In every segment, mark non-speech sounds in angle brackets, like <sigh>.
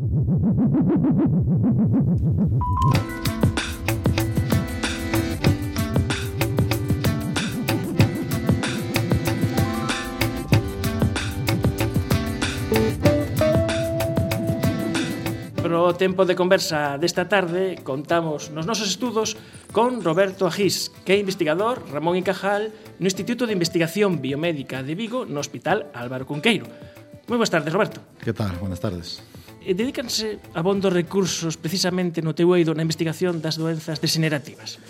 No tempo de conversa desta tarde contamos nos nosos estudos con Roberto Agís, que é investigador Ramón y Cajal no Instituto de Investigación Biomédica de Vigo no Hospital Álvaro Cunqueiro. Moi boas tardes, Roberto. Que tal? Buenas tardes e dedícanse abondo recursos precisamente no teu eido na investigación das doenzas degenerativas?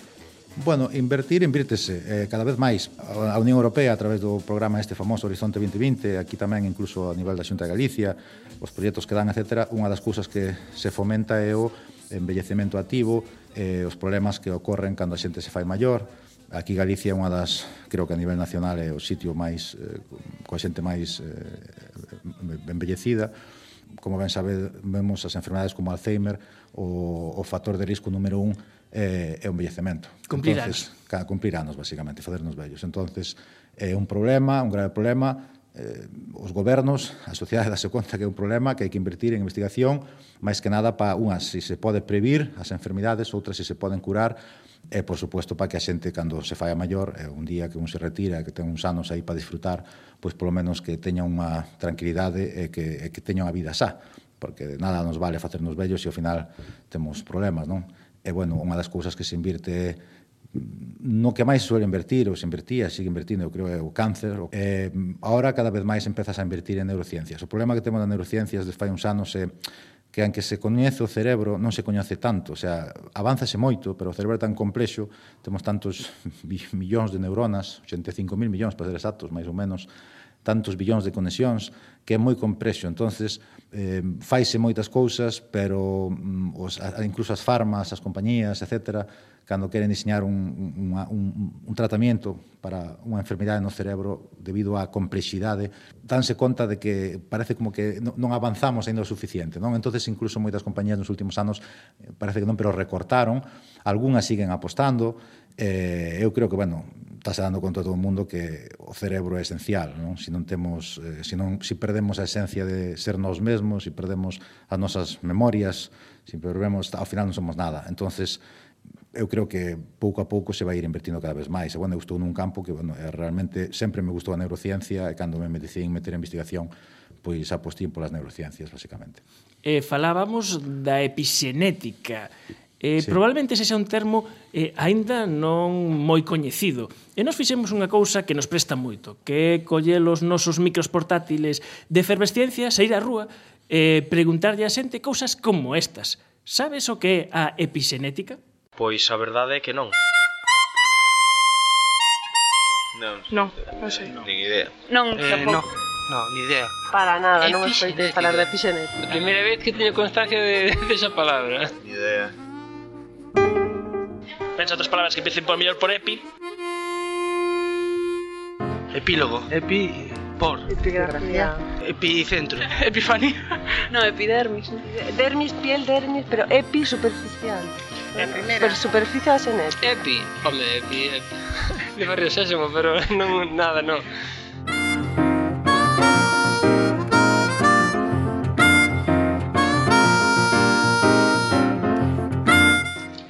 Bueno, invertir, invírtese eh, cada vez máis. A Unión Europea, a través do programa este famoso Horizonte 2020, aquí tamén incluso a nivel da Xunta de Galicia, os proxectos que dan, etc., unha das cousas que se fomenta é o envellecemento activo, eh, os problemas que ocorren cando a xente se fai maior, aquí Galicia é unha das, creo que a nivel nacional é o sitio máis eh, coa xente máis eh, envellecida como ben sabemos, as enfermedades como Alzheimer, o, o factor de risco número un é, é o envellecemento. Cumplir Entonces, anos. Cada cumplir anos, basicamente, facernos vellos. Entonces, é un problema, un grave problema, eh, os gobernos, a sociedade <laughs> dase conta que é un problema, que hai que invertir en investigación, máis que nada para unhas, se se pode previr as enfermidades, outras se se poden curar, e, por suposto, para que a xente, cando se fai a maior, e un día que un se retira, que ten uns anos aí para disfrutar, pois polo menos que teña unha tranquilidade e que, e que teña unha vida xa, porque de nada nos vale facernos vellos e ao final temos problemas, non? E, bueno, unha das cousas que se invirte mm, no que máis suele invertir, ou se invertía, sigue invertindo, eu creo, é o cáncer. Eh, ahora cada vez máis empezas a invertir en neurociencias. O problema que temos das neurociencias desde fai uns anos é que anque se coñece o cerebro non se coñece tanto, o sea, avánzase moito, pero o cerebro é tan complexo, temos tantos <laughs> millóns de neuronas, 85.000 millóns para ser exactos, máis ou menos, tantos billóns de conexións, que é moi complexo. entonces eh, faise moitas cousas, pero mm, os, a, incluso as farmas, as compañías, etcétera, cando queren diseñar un, un, un, un tratamento para unha enfermidade no cerebro debido á complexidade, danse conta de que parece como que non avanzamos aínda o suficiente. Non? entonces incluso moitas compañías nos últimos anos eh, parece que non, pero recortaron, algunhas siguen apostando, eh, eu creo que, bueno, está se dando conta todo o mundo que o cerebro é esencial, non? Se non temos, eh, se non, se perdemos a esencia de ser nós mesmos, se perdemos as nosas memorias, se perdemos, ao final non somos nada. Entonces, eu creo que pouco a pouco se vai ir invertindo cada vez máis. E, bueno, eu estou nun campo que, bueno, realmente sempre me gustou a neurociencia e cando me decidín meter en investigación, pois apostín polas neurociencias, basicamente. Eh, falábamos da epigenética. Eh, sí. Probablemente ese é un termo eh, aínda non moi coñecido. E nos fixemos unha cousa que nos presta moito, que é coller os nosos micros portátiles de efervesciencia, sair á rúa, eh, preguntarlle a xente cousas como estas. Sabes o que é a epigenética? Pois a verdade é que non. Non, Non, non sei. Eh, nin idea. Non, Eh, no, tampouco. no, ni idea. Para nada, non escoitei falar de Epixenet. A primeira vez que teño constancia de, desa palabra. Ni idea. Pensa outras palabras que empecen por mellor por epi. Epílogo. Epi, Por. Epigrafía. Epicentro. <laughs> Epifanía. No, epidermis. Dermis, piel, dermis, pero epi superficial. É a primeira. Pero superficie da xenética. Epi. Home, epi, epi. <laughs> De barrio sésamo, pero <laughs> non, nada, non.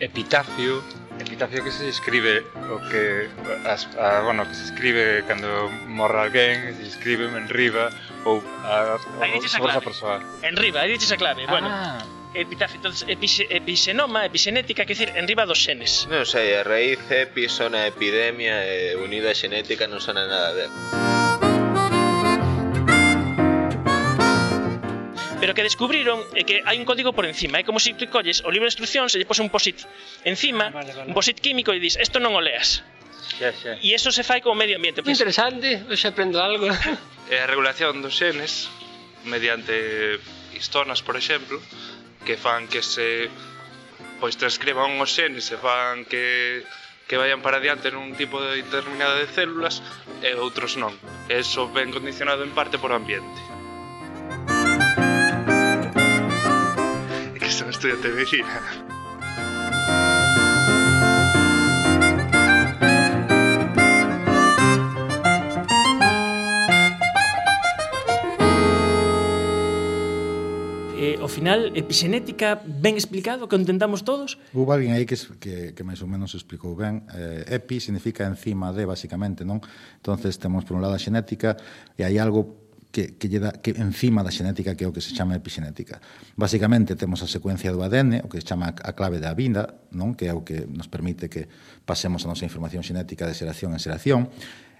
epitafio meditación que se escribe o que as, a, bueno, que se escribe cando morra alguén, se escribe en riba ou a, a sobre esa persoa. En riba, aí dices a clave. Ah. Bueno, epitafio, entonces, epixe, episenoma, epigenética, quer dizer, en riba dos xenes. Non sei, a raíz epi sona epidemia e unida xenética non sona nada dela. pero que descubriron é que hai un código por encima. É como se si tú colles o libro de instruccións e lle pos un posit encima, ah, vale, vale. un posit químico e dis, isto non o leas. Xa, xa. E iso se fai co medio ambiente. Pues... Interesante, hoxe aprendo algo. É <laughs> a eh, regulación dos xenes mediante histonas, por exemplo, que fan que se pois transcriban os xenes e fan que que vayan para diante nun tipo de determinado de células e outros non. Eso ven condicionado en parte por o ambiente. Estudiante de medicina. eh, ao final epigenética ben explicado que entendamos todos? Houve alguén aí que, que, que máis ou menos explicou ben eh, epi significa encima de basicamente non? entonces temos por un lado a xenética e hai algo que, que, lle da, que encima da xenética que é o que se chama epigenética. Basicamente temos a secuencia do ADN, o que se chama a clave da vinda, non? que é o que nos permite que pasemos a nosa información xenética de xeración en xeración.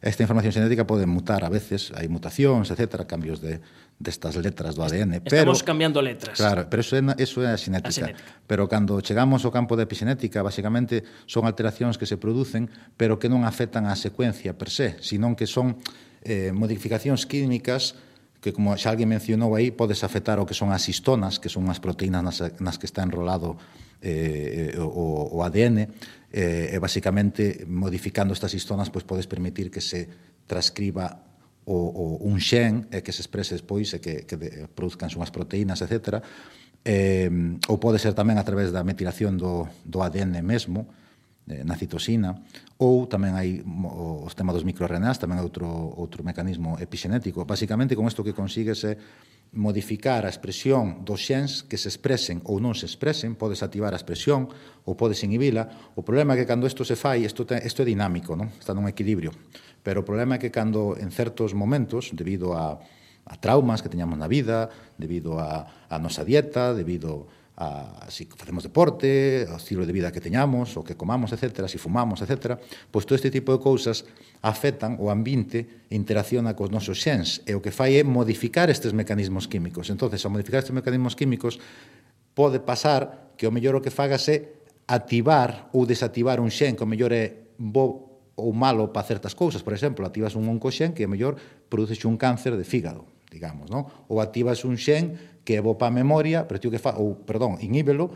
Esta información xenética pode mutar a veces, hai mutacións, etc., cambios de, destas de letras do ADN. Estamos pero, cambiando letras. Claro, pero eso é, eso é a xenética. a xenética. Pero cando chegamos ao campo da epigenética, basicamente son alteracións que se producen, pero que non afectan a secuencia per se, sino que son eh, modificacións químicas que, como xa alguén mencionou aí, podes afectar o que son as histonas, que son as proteínas nas, nas que está enrolado eh, eh o, o ADN, eh, e basicamente modificando estas histonas pois podes permitir que se transcriba o, o un xen e que se exprese despois e que, que de, produzcan unhas proteínas, etcétera, eh, ou pode ser tamén a través da metilación do, do ADN mesmo, Eh, na citosina, ou tamén hai os temas dos microRNAs, tamén outro, outro mecanismo epixenético. Basicamente, con isto que consigues é modificar a expresión dos xens que se expresen ou non se expresen, podes activar a expresión ou podes inhibila. O problema é que cando isto se fai, isto, te, isto é dinámico, non? está nun equilibrio. Pero o problema é que cando en certos momentos, debido a, a traumas que teñamos na vida, debido a, a nosa dieta, debido a a, si facemos deporte, o estilo de vida que teñamos, o que comamos, etc., si fumamos, etc., pois todo este tipo de cousas afectan o ambiente e interacciona cos nosos xens, e o que fai é modificar estes mecanismos químicos. entonces ao modificar estes mecanismos químicos, pode pasar que o mellor o que fagase activar ou desactivar un xen que o mellor é bo ou malo para certas cousas. Por exemplo, activas un oncoxen que o mellor produce un cáncer de fígado digamos, non? Ou activas un xen que é bo pa memoria, pero ti o que fa, ou, perdón, inhíbelo,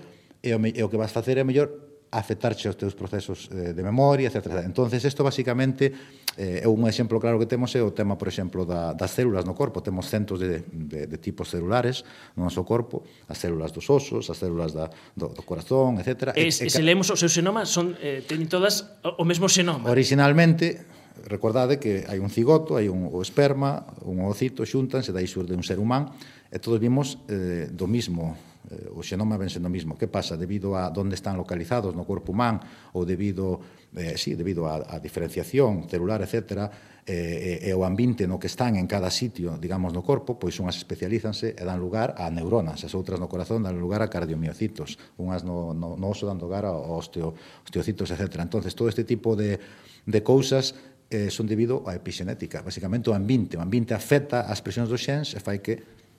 e o, e o que vas facer é mellor afectarche aos teus procesos eh, de memoria, etc. Entonces, isto basicamente eh, é un exemplo claro que temos é o tema, por exemplo, da, das células no corpo. Temos centos de, de, de tipos celulares no noso corpo, as células dos osos, as células da, do, do corazón, etc. E, e, se lemos os seus xenomas, son, eh, teñen todas o mesmo xenoma. Originalmente, Recordade que hai un cigoto, hai un o esperma, un ovocito, xuntanse, dai xurde un ser humano, e todos vimos eh, do mismo, eh, o xenoma ven sendo o mismo. Que pasa? Debido a onde están localizados no corpo humano, ou debido, eh, sí, debido a, a diferenciación celular, etc., eh, e, e o ambiente no que están en cada sitio, digamos, no corpo, pois unhas especialízanse e dan lugar a neuronas, as outras no corazón dan lugar a cardiomiocitos, unhas no, no, no oso dan lugar a osteo, osteocitos, etc. Entonces, todo este tipo de, de cousas eh, son debido á epixenética, Basicamente o ambiente. O ambiente afecta as presións dos xens e fai que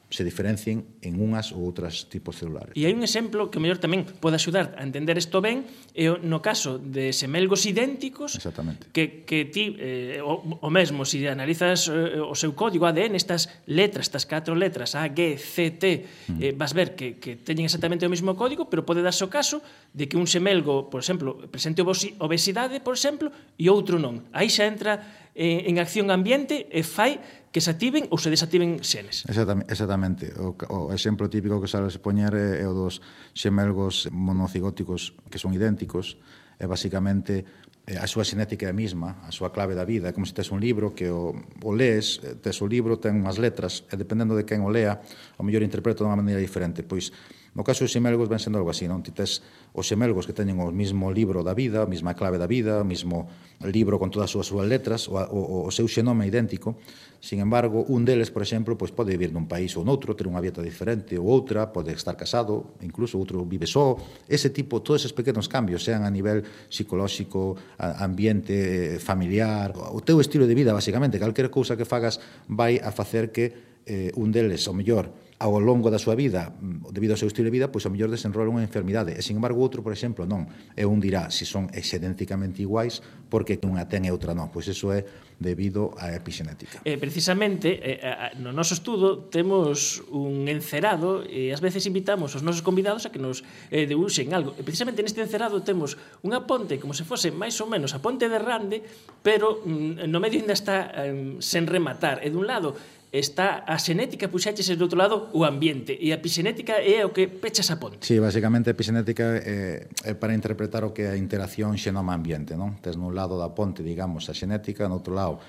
se diferencien en unhas ou outras tipos celulares. E hai un exemplo que mellor tamén pode axudar a entender isto ben, é no caso de semelgos idénticos Exactamente. que, que ti, eh, o, o mesmo, se si analizas eh, o seu código ADN, estas letras, estas catro letras, A, G, C, T, eh, mm. eh, vas ver que, que teñen exactamente o mesmo código, pero pode darse o caso de que un semelgo, por exemplo, presente obesidade, por exemplo, e outro non. Aí xa entra eh, en acción ambiente e fai que se activen ou se desactiven xenes. Exactamente, exactamente. O, o exemplo típico que sabes poñer é o dos xemelgos monocigóticos que son idénticos, é basicamente eh, a súa xenética é a mesma, a súa clave da vida, é como se tes un libro que o, o lees, eh, tes o libro, ten unhas letras, e dependendo de quen o lea, o mellor interpreto de unha maneira diferente. Pois, No caso dos xemelgos ven sendo algo así, non? Ti tes os xemelgos que teñen o mismo libro da vida, a mesma clave da vida, o mismo libro con todas as súas, súas letras, o, o, o seu xenoma idéntico. Sin embargo, un deles, por exemplo, pois pode vivir nun país ou noutro, ter unha dieta diferente ou outra, pode estar casado, incluso outro vive só. Ese tipo, todos esos pequenos cambios, sean a nivel psicolóxico, ambiente eh, familiar, o teu estilo de vida, basicamente, calquera cousa que fagas vai a facer que eh, un deles, ou mellor, ao longo da súa vida, mm, debido ao seu estilo de vida, pois ao mellor desenrola unha enfermidade. E, sin embargo, outro, por exemplo, non. E un dirá se son excedenticamente iguais porque unha ten e outra non. Pois iso é debido á epigenética. Eh, precisamente, eh, no noso estudo temos un encerado e ás veces invitamos os nosos convidados a que nos eh, debuxen algo. E precisamente neste encerado temos unha ponte como se fose máis ou menos a ponte de Rande, pero mm, no medio ainda está eh, sen rematar. E dun lado está a xenética puxáchese do outro lado o ambiente e a epigenética é o que pecha esa ponte. Sí, basicamente a epigenética é, eh, é para interpretar o que é a interacción xenoma-ambiente, non? Tes nun lado da ponte, digamos, a xenética, no outro lado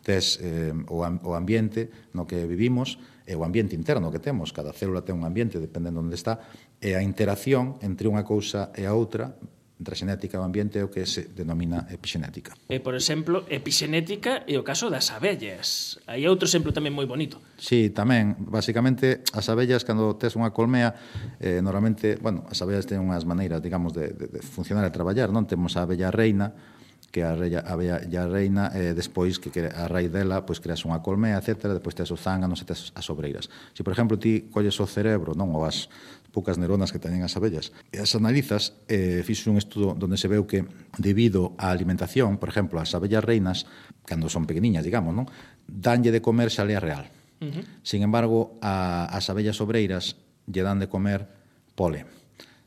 tes eh, o, o ambiente no que vivimos e o ambiente interno que temos, cada célula ten un ambiente dependendo onde está, e a interacción entre unha cousa e a outra entre a xenética e o ambiente é o que se denomina epixenética. E, por exemplo, epixenética é o caso das abellas. Aí outro exemplo tamén moi bonito. Sí, tamén. Básicamente, as abellas, cando tes unha colmea, eh, normalmente, bueno, as abellas ten unhas maneiras, digamos, de, de, de funcionar e traballar, non? Temos a abella reina, que a, reia, a abella reina eh, despois que a raíz dela pois creas unha colmea, etc, depois tes os zánganos e tes as obreiras. Se si, por exemplo ti colles o cerebro, non o as poucas neuronas que teñen as abellas. E as analizas, eh, fixo un estudo onde se veu que debido á alimentación, por exemplo, as abellas reinas, cando son pequeniñas, digamos, non? danlle de comer xalea real. Uh -huh. Sin embargo, a, as abellas obreiras lle dan de comer pole.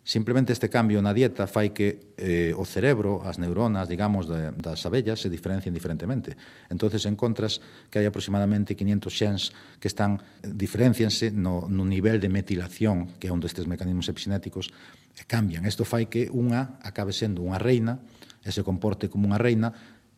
Simplemente este cambio na dieta fai que eh, o cerebro, as neuronas, digamos, de, das abellas se diferencien diferentemente. entonces encontras que hai aproximadamente 500 xens que están diferencianse no, no nivel de metilación, que é un destes mecanismos epigenéticos, e cambian. Isto fai que unha acabe sendo unha reina e se comporte como unha reina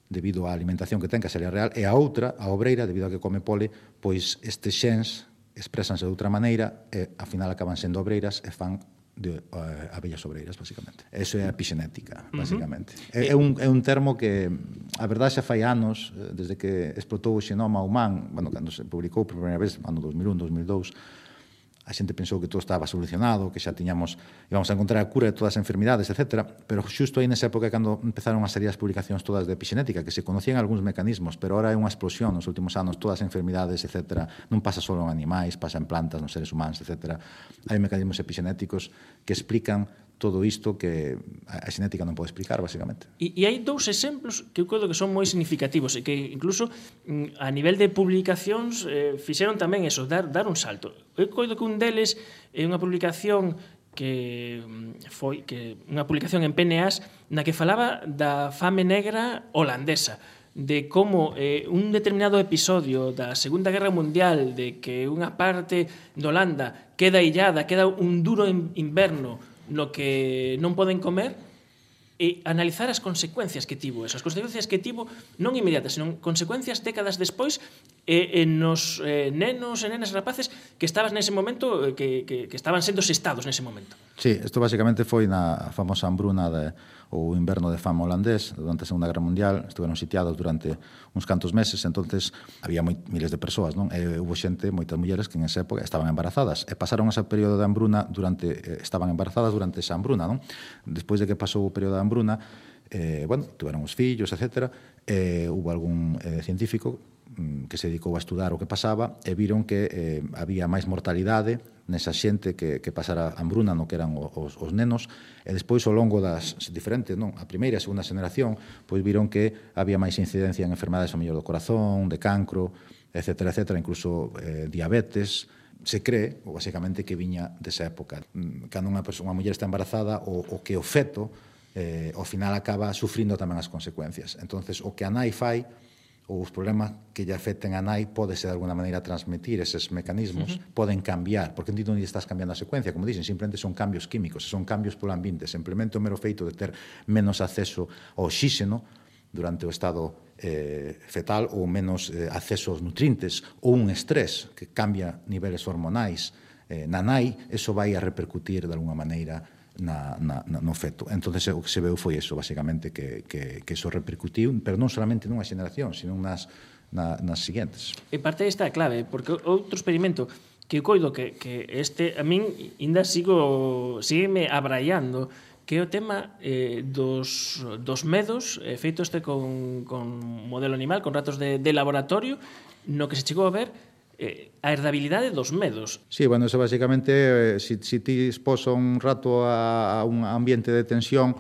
debido á alimentación que ten, que sería real, e a outra, a obreira, debido a que come pole, pois estes xens expresanse de outra maneira e, ao final, acaban sendo obreiras e fan de uh, abellas obreiras, basicamente. Eso é a epigenética, basicamente. Uh -huh. é, é, un, é un termo que, a verdade, xa fai anos, eh, desde que explotou o xenoma humán, bueno, cando se publicou por primeira vez, ano 2001, 2002, a xente pensou que todo estaba solucionado, que xa tiñamos íbamos a encontrar a cura de todas as enfermidades, etc. Pero xusto aí nesa época cando empezaron a salir as publicacións todas de epigenética, que se conocían algúns mecanismos, pero ahora é unha explosión nos últimos anos, todas as enfermidades, etc. Non pasa só en animais, pasa en plantas, nos seres humanos, etc. Hai mecanismos epigenéticos que explican todo isto que a xenética non pode explicar, basicamente. E, e hai dous exemplos que eu creo que son moi significativos e que incluso mm, a nivel de publicacións eh, fixeron tamén eso, dar, dar un salto. Eu coido que un deles é unha publicación que mm, foi que unha publicación en PNAs na que falaba da fame negra holandesa de como eh, un determinado episodio da Segunda Guerra Mundial de que unha parte de Holanda queda illada, queda un duro inverno no que non poden comer e analizar as consecuencias que tivo eso. As consecuencias que tivo non inmediatas, senón consecuencias décadas despois e, e nos eh, nenos e nenas rapaces que estabas nese momento, eh, que, que, que estaban sendo sestados nese momento. Sí, isto basicamente foi na famosa hambruna de o inverno de fama holandés durante a Segunda Guerra Mundial, estuveron sitiados durante uns cantos meses, entonces había moi, miles de persoas, non? E hubo xente, moitas mulleres que en esa época estaban embarazadas e pasaron ese período de hambruna durante eh, estaban embarazadas durante esa hambruna, non? Despois de que pasou o período de hambruna, eh, bueno, tuveron os fillos, etc. Eh, hubo algún eh, científico mm, que se dedicou a estudar o que pasaba e viron que eh, había máis mortalidade nesa xente que, que pasara hambruna no que eran os, os nenos, e despois ao longo das diferentes, non, a primeira e a segunda generación, pois viron que había máis incidencia en enfermedades ao mellor do corazón, de cancro, etc., etc., incluso eh, diabetes, se cree, ou basicamente, que viña desa época. Mm, cando unha, persoa, unha muller está embarazada, o, o que o feto, eh, ao final acaba sufrindo tamén as consecuencias. entonces o que a nai fai, ou os problemas que lle afecten a nai podese de alguna maneira transmitir eses mecanismos, uh -huh. poden cambiar, porque ti non estás cambiando a secuencia, como dicen, simplemente son cambios químicos, son cambios polo ambiente, simplemente o mero feito de ter menos acceso ao oxíxeno durante o estado eh, fetal ou menos eh, acceso aos nutrientes ou un estrés que cambia niveles hormonais eh, na nai, eso vai a repercutir de alguna maneira na, na, na, no feto. Entón, o que se veu foi eso, basicamente, que, que, que eso repercutiu, pero non solamente nunha xeneración, sino nas, na, nas siguientes. E parte esta é clave, porque outro experimento que eu coido que, que este, a min ainda sigo, sígueme abraiando, que é o tema eh, dos, dos medos eh, feito este con, con modelo animal, con ratos de, de laboratorio, no que se chegou a ver eh, a herdabilidade dos medos. Sí, bueno, eso basicamente, eh, si, si ti exposo un rato a, a un ambiente de tensión,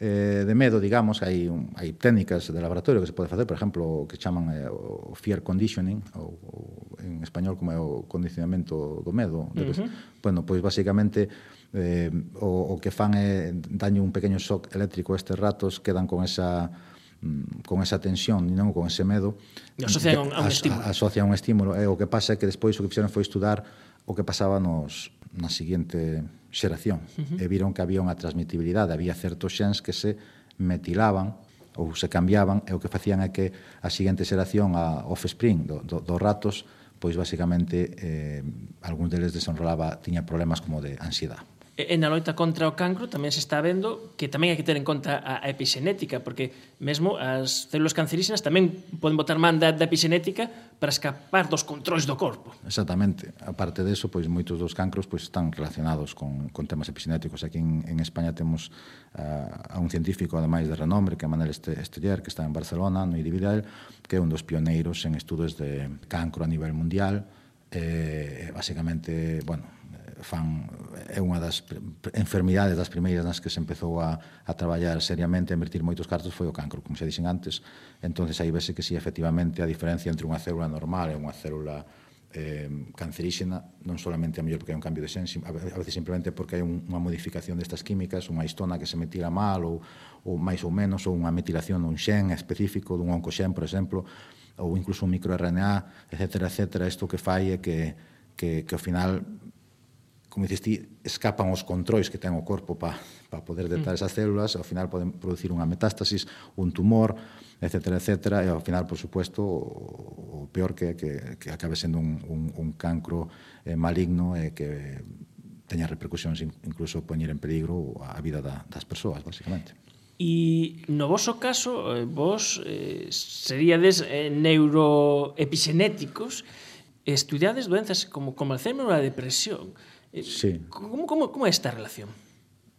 eh, de medo, digamos, hai, un, hai técnicas de laboratorio que se pode facer, por exemplo, que chaman eh, o fear conditioning, ou, ou en español como é o condicionamento do medo. Uh -huh. Bueno, pois basicamente eh, o, o que fan é daño un pequeño shock eléctrico a estes ratos, quedan con esa Mm, con esa tensión, non con ese medo, asocian a un, a un estímulo. Asocian un estímulo, e eh? o que pasa é que despois o que fixeron foi estudar o que pasaba nos na seguinte xeración. Uh -huh. E viron que había unha transmitibilidade, había certos xens que se metilaban ou se cambiaban e o que facían é que a seguinte xeración a offspring do, do, dos ratos pois basicamente eh, algún deles desenrolaba tiña problemas como de ansiedade. E na loita contra o cancro tamén se está vendo que tamén hai que ter en conta a, epixenética, epigenética, porque mesmo as células cancerígenas tamén poden botar man da, da epigenética para escapar dos controles do corpo. Exactamente. A parte deso, pois moitos dos cancros pois están relacionados con, con temas epigenéticos. Aquí en, en España temos a, a un científico, ademais de renombre, que é Manuel Esteller, que está en Barcelona, no IDI que é un dos pioneiros en estudos de cancro a nivel mundial. Eh, eh basicamente, bueno, fan é unha das enfermidades das primeiras nas que se empezou a, a traballar seriamente, a invertir moitos cartos foi o cancro, como xa dixen antes. entonces aí vese que si sí, efectivamente a diferencia entre unha célula normal e unha célula eh, canceríxena, non solamente a mellor porque hai un cambio de xen, a veces simplemente porque hai un, unha modificación destas químicas, unha histona que se metira mal ou, ou máis ou menos, ou unha metilación dun xen específico, dun oncoxen, por exemplo, ou incluso un microRNA, etc. etc. Isto que fai é que, que, que ao final como dices ti, escapan os controis que ten o corpo para pa poder detectar mm. esas células, ao final poden producir unha metástasis, un tumor, etc. etc. E ao final, por supuesto, o, o peor que, que, que acabe sendo un, un, un cancro eh, maligno e eh, que teña repercusións incluso poñer en peligro a vida da, das persoas, basicamente. E no vosso caso, eh, vos eh, seríades eh, neuroepigenéticos, estudiades doenzas como, como Alzheimer ou a depresión. Eh, sí. Como, como, como é esta relación?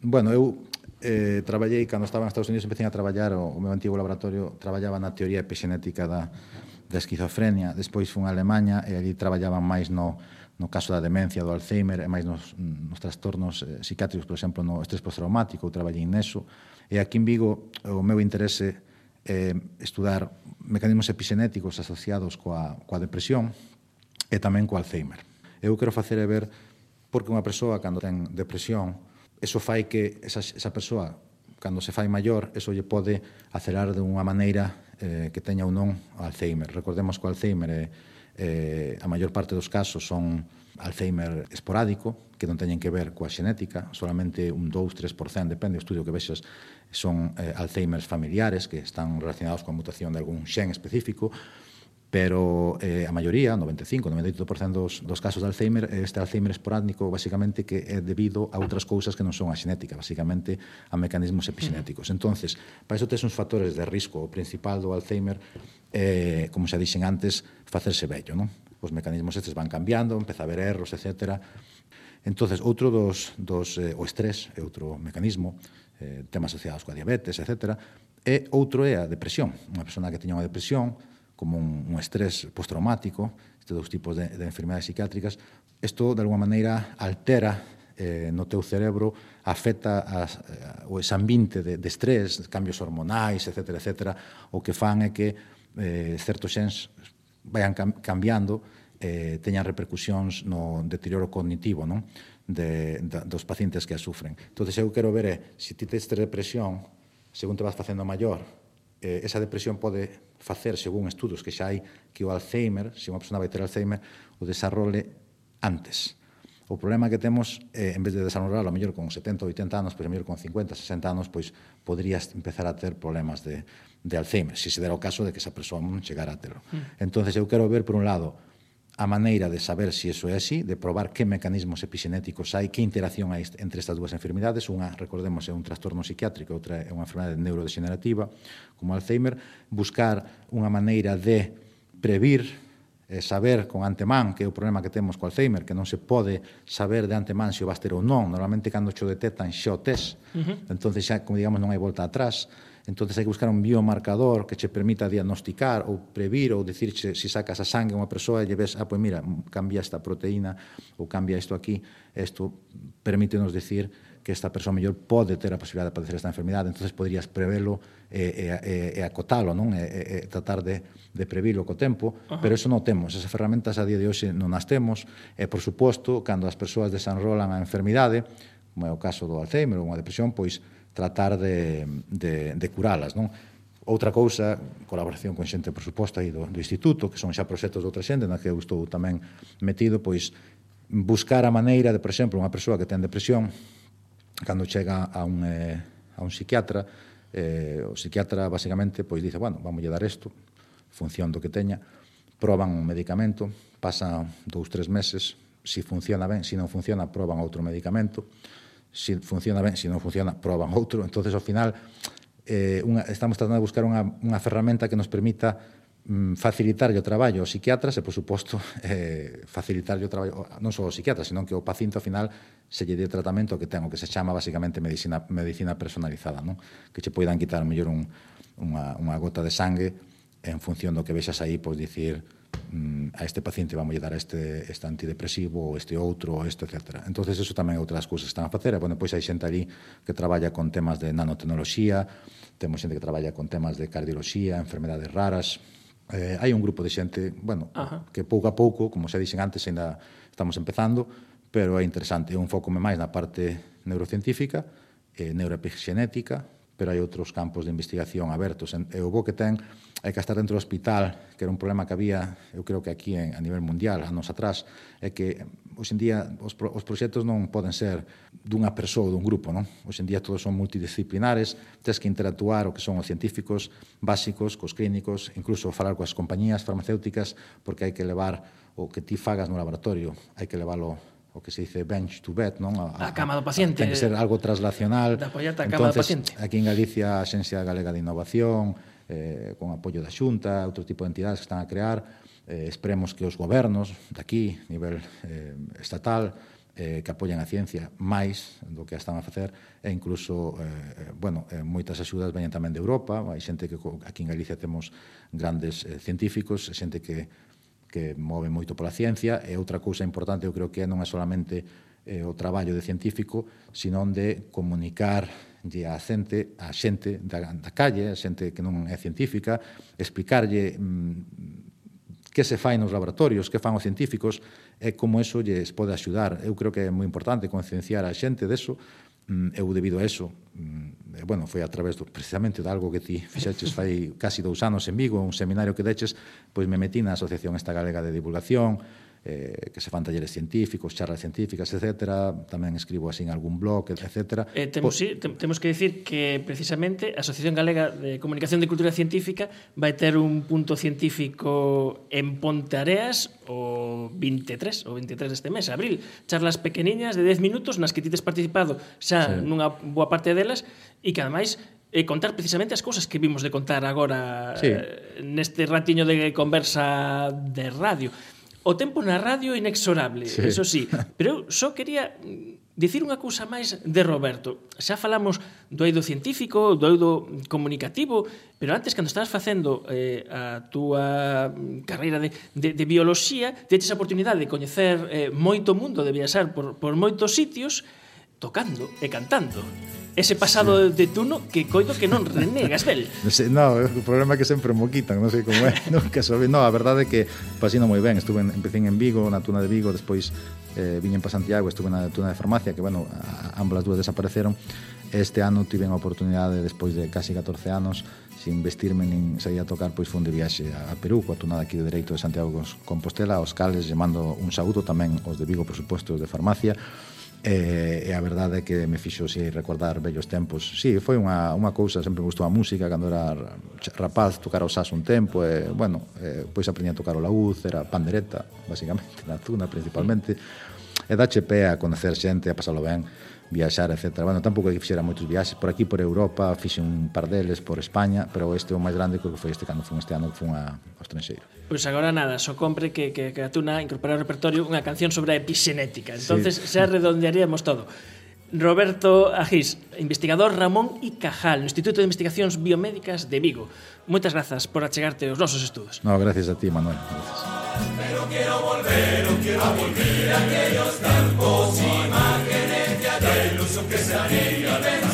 Bueno, eu eh, traballei, cando estaba nos Estados Unidos, empecé a traballar, o, o meu antigo laboratorio traballaba na teoría epigenética da, da esquizofrenia, despois fui a Alemanha e ali traballaban máis no, no caso da demencia, do Alzheimer, e máis nos, nos trastornos eh, psiquiátricos, por exemplo, no estrés postraumático, traballei neso, e aquí en Vigo o meu interese eh, estudar mecanismos epigenéticos asociados coa, coa depresión e tamén co Alzheimer. Eu quero facer é ver porque unha persoa cando ten depresión, eso fai que esa, esa persoa cando se fai maior, eso lle pode acelerar de unha maneira eh, que teña ou non Alzheimer. Recordemos que o Alzheimer é, eh, a maior parte dos casos son Alzheimer esporádico, que non teñen que ver coa xenética, solamente un 2-3%, depende do estudio que vexas, son eh, Alzheimer familiares que están relacionados coa mutación de algún xen específico, pero eh, a maioría, 95, 98% dos, dos casos de Alzheimer, este Alzheimer esporádico basicamente que é debido a outras cousas que non son a xenética, basicamente a mecanismos epigenéticos. Entonces, para iso tes uns factores de risco, o principal do Alzheimer eh, como xa dixen antes, facerse bello, non? Os mecanismos estes van cambiando, empeza a haber erros, etcétera. Entonces, outro dos, dos eh, o estrés é outro mecanismo, eh, temas asociados coa diabetes, etcétera, e outro é a depresión. Unha persona que teña unha depresión como un, un estrés postraumático, estes dous tipos de, de enfermedades psiquiátricas, isto, de alguma maneira, altera eh, no teu cerebro afecta as, eh, o ese ambiente de, de estrés, cambios hormonais, etc, etc, o que fan é que eh, certos xens vayan cam cambiando eh, teñan repercusións no deterioro cognitivo non? De, de, dos pacientes que a sufren. Entón, eu quero ver é, se ti tens depresión, según te vas facendo maior, eh, esa depresión pode facer, según estudos que xa hai, que o Alzheimer, se unha persona vai ter Alzheimer, o desarrolle antes. O problema que temos, eh, en vez de desarrollarlo, a mellor con 70 ou 80 anos, pois a mellor con 50, 60 anos, pois podrías empezar a ter problemas de, de Alzheimer, se se dera o caso de que esa persoa non chegara a terlo. Mm. Entón, eu quero ver, por un lado, a maneira de saber se si iso é así, de probar que mecanismos epigenéticos hai, que interacción hai entre estas dúas enfermidades, unha, recordemos, é un trastorno psiquiátrico, outra é unha enfermedade neurodegenerativa, como Alzheimer, buscar unha maneira de previr, eh, saber con antemán que é o problema que temos co Alzheimer, que non se pode saber de antemán se o vas ter ou non, normalmente cando xo detectan xo tes, uh -huh. entón xa, como digamos, non hai volta atrás, entonces hai que buscar un biomarcador que che permita diagnosticar ou previr ou dicirche se si sacas a sangue unha persoa e lle ves, ah, pois mira, cambia esta proteína ou cambia isto aquí, isto permítenos decir que esta persoa mellor pode ter a posibilidad de padecer esta enfermidade, entonces poderías prevelo e, e, e e acotalo, non? E, e, tratar de, de previlo co tempo, Ajá. pero eso non temos, esas ferramentas a día de hoxe non as temos, e por suposto, cando as persoas desenrolan a enfermidade, como é o caso do Alzheimer ou unha depresión, pois tratar de, de, de curalas, non? Outra cousa, colaboración con xente, por suposto, aí do, do Instituto, que son xa proxectos de outra xente, na que eu estou tamén metido, pois buscar a maneira de, por exemplo, unha persoa que ten depresión, cando chega a un, eh, a un psiquiatra, eh, o psiquiatra basicamente pois dice, bueno, vamos dar isto, función do que teña, proban un medicamento, pasa dous, tres meses, se si funciona ben, se si non funciona, proban outro medicamento, se si funciona ben, se si non funciona, proban outro. entonces ao final, eh, unha, estamos tratando de buscar unha, unha ferramenta que nos permita mm, facilitarlle o traballo aos psiquiatras e, por suposto, <laughs> eh, facilitarlle o traballo non só aos psiquiatras, senón que o paciente ao final se lle dé o tratamento que ten, o que se chama basicamente medicina, medicina personalizada, non? que che poidan quitar mellor un, unha, unha gota de sangue en función do que vexas aí, pois dicir, mm, a este paciente vamos a dar este, este antidepresivo, ou este outro, ou este, etc. entonces eso tamén é outra das cousas que están a facer. E, bueno, pois hai xente ali que traballa con temas de nanotecnoloxía, temos xente que traballa con temas de cardioloxía, enfermedades raras, Eh, hai un grupo de xente, bueno, Ajá. que pouco a pouco, como xa dixen antes, ainda estamos empezando, pero é interesante, É un foco máis na parte neurocientífica, eh, neuroepigenética, pero hai outros campos de investigación abertos. E o bo que ten é que estar dentro do hospital, que era un problema que había, eu creo que aquí en, a nivel mundial, anos atrás, é que eh, hoxe en día os, pro, os proxectos non poden ser dunha persoa ou dun grupo, non? Hoxe en día todos son multidisciplinares, tens que interactuar o que son os científicos básicos, cos clínicos, incluso falar coas compañías farmacéuticas, porque hai que levar o que ti fagas no laboratorio, hai que leválo o que se dice bench to bed, non? A, a cama do paciente. A, ten que ser algo traslacional. De apoiarte a cama Entonces, do paciente. Aquí en Galicia a Xencia Galega de Innovación, eh, con apoio da Xunta, outro tipo de entidades que están a crear, eh, esperemos que os gobernos daqui, nivel eh, estatal, eh, que apoian a ciencia máis do que están a facer e incluso eh, eh, bueno, eh, moitas axudas veñen tamén de Europa hai xente que aquí en Galicia temos grandes eh, científicos, xente que que move moito pola ciencia e outra cousa importante eu creo que non é solamente eh, o traballo de científico, senón de comunicar a xente, a xente da, da calle, a xente que non é científica, explicarlle mm, que se fai nos laboratorios, que fan os científicos e como eso lles pode axudar. Eu creo que é moi importante concienciar a xente deso, de Mm, eu debido a eso, mm, eh, bueno, foi a través do, precisamente de algo que ti <laughs> fixeches fai casi dous anos en Vigo, un seminario que deches, pois me metí na Asociación Esta Galega de Divulgación, eh, que se fan talleres científicos, charlas científicas, etc. Tamén escribo así en algún blog, etc. Eh, temos, sí, te, temos que dicir que precisamente a Asociación Galega de Comunicación de Cultura Científica vai ter un punto científico en Ponteareas o 23, o 23 deste mes, abril. Charlas pequeniñas de 10 minutos nas que ti tes participado xa sí. nunha boa parte delas e que ademais e contar precisamente as cousas que vimos de contar agora sí. Eh, neste ratiño de conversa de radio. O tempo na radio é inexorable, sí. eso sí. Pero eu só quería dicir unha cousa máis de Roberto. Xa falamos do eido científico, do eido comunicativo, pero antes, cando estabas facendo eh, a túa carreira de, de, de bioloxía, teches a oportunidade de coñecer eh, moito mundo, de viaxar por, por moitos sitios, e tocando e cantando. Ese pasado sí. de tuno que coido que non renegas del. <laughs> non, sei, no, o problema é que sempre mo quitan, non sei como é, <laughs> nunca soube, No, a verdade é que pasino moi ben, estuve en, empecé en Vigo, na tuna de Vigo, despois eh, viñen para Santiago, estuve na tuna de farmacia, que bueno, ambas dúas desapareceron. Este ano tive a oportunidade, despois de casi 14 anos, sin vestirme nin sair a tocar, pois fun de viaxe a Perú, coa tuna aquí de Dereito de Santiago Compostela, aos cales, llamando un saúdo tamén os de Vigo, por suposto, os de farmacia, E, e a verdade é que me fixo si recordar vellos tempos. Si, sí, foi unha, unha cousa, sempre me gustou a música cando era rapaz, tocar o sas un tempo e, bueno, e, pois aprendi a tocar o laúd, era pandereta, basicamente, <laughs> na zona principalmente. E dache pé a conocer xente, a pasalo ben viaxar, etc. Bueno, tampouco que fixera moitos viaxes por aquí, por Europa, fixe un par deles por España, pero este é o máis grande que foi este cando fun este ano que fun a, ao estranxeiro. Pois pues agora nada, só compre que, que, que a Tuna incorporar ao repertorio unha canción sobre a epigenética. entonces sí. xa redondearíamos todo. Roberto Agís, investigador Ramón y Cajal, no Instituto de Investigacións Biomédicas de Vigo. Moitas grazas por achegarte aos nosos estudos. No, gracias a ti, Manuel. Gracias. Pero quiero volver, quiero volver a aquellos campos y mar. que se anilla de la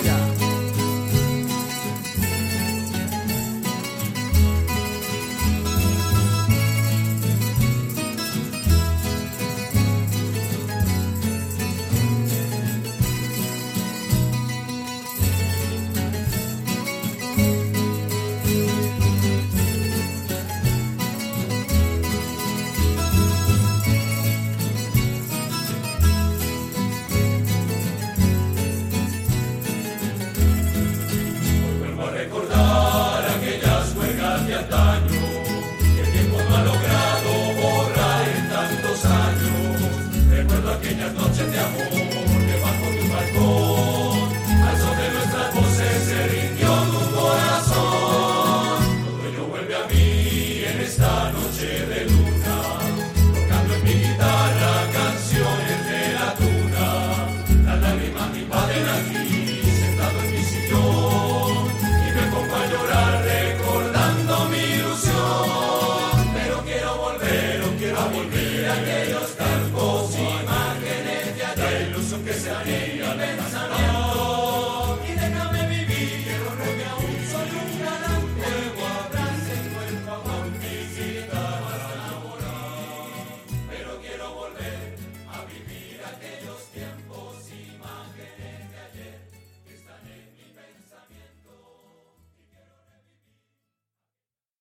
Fire.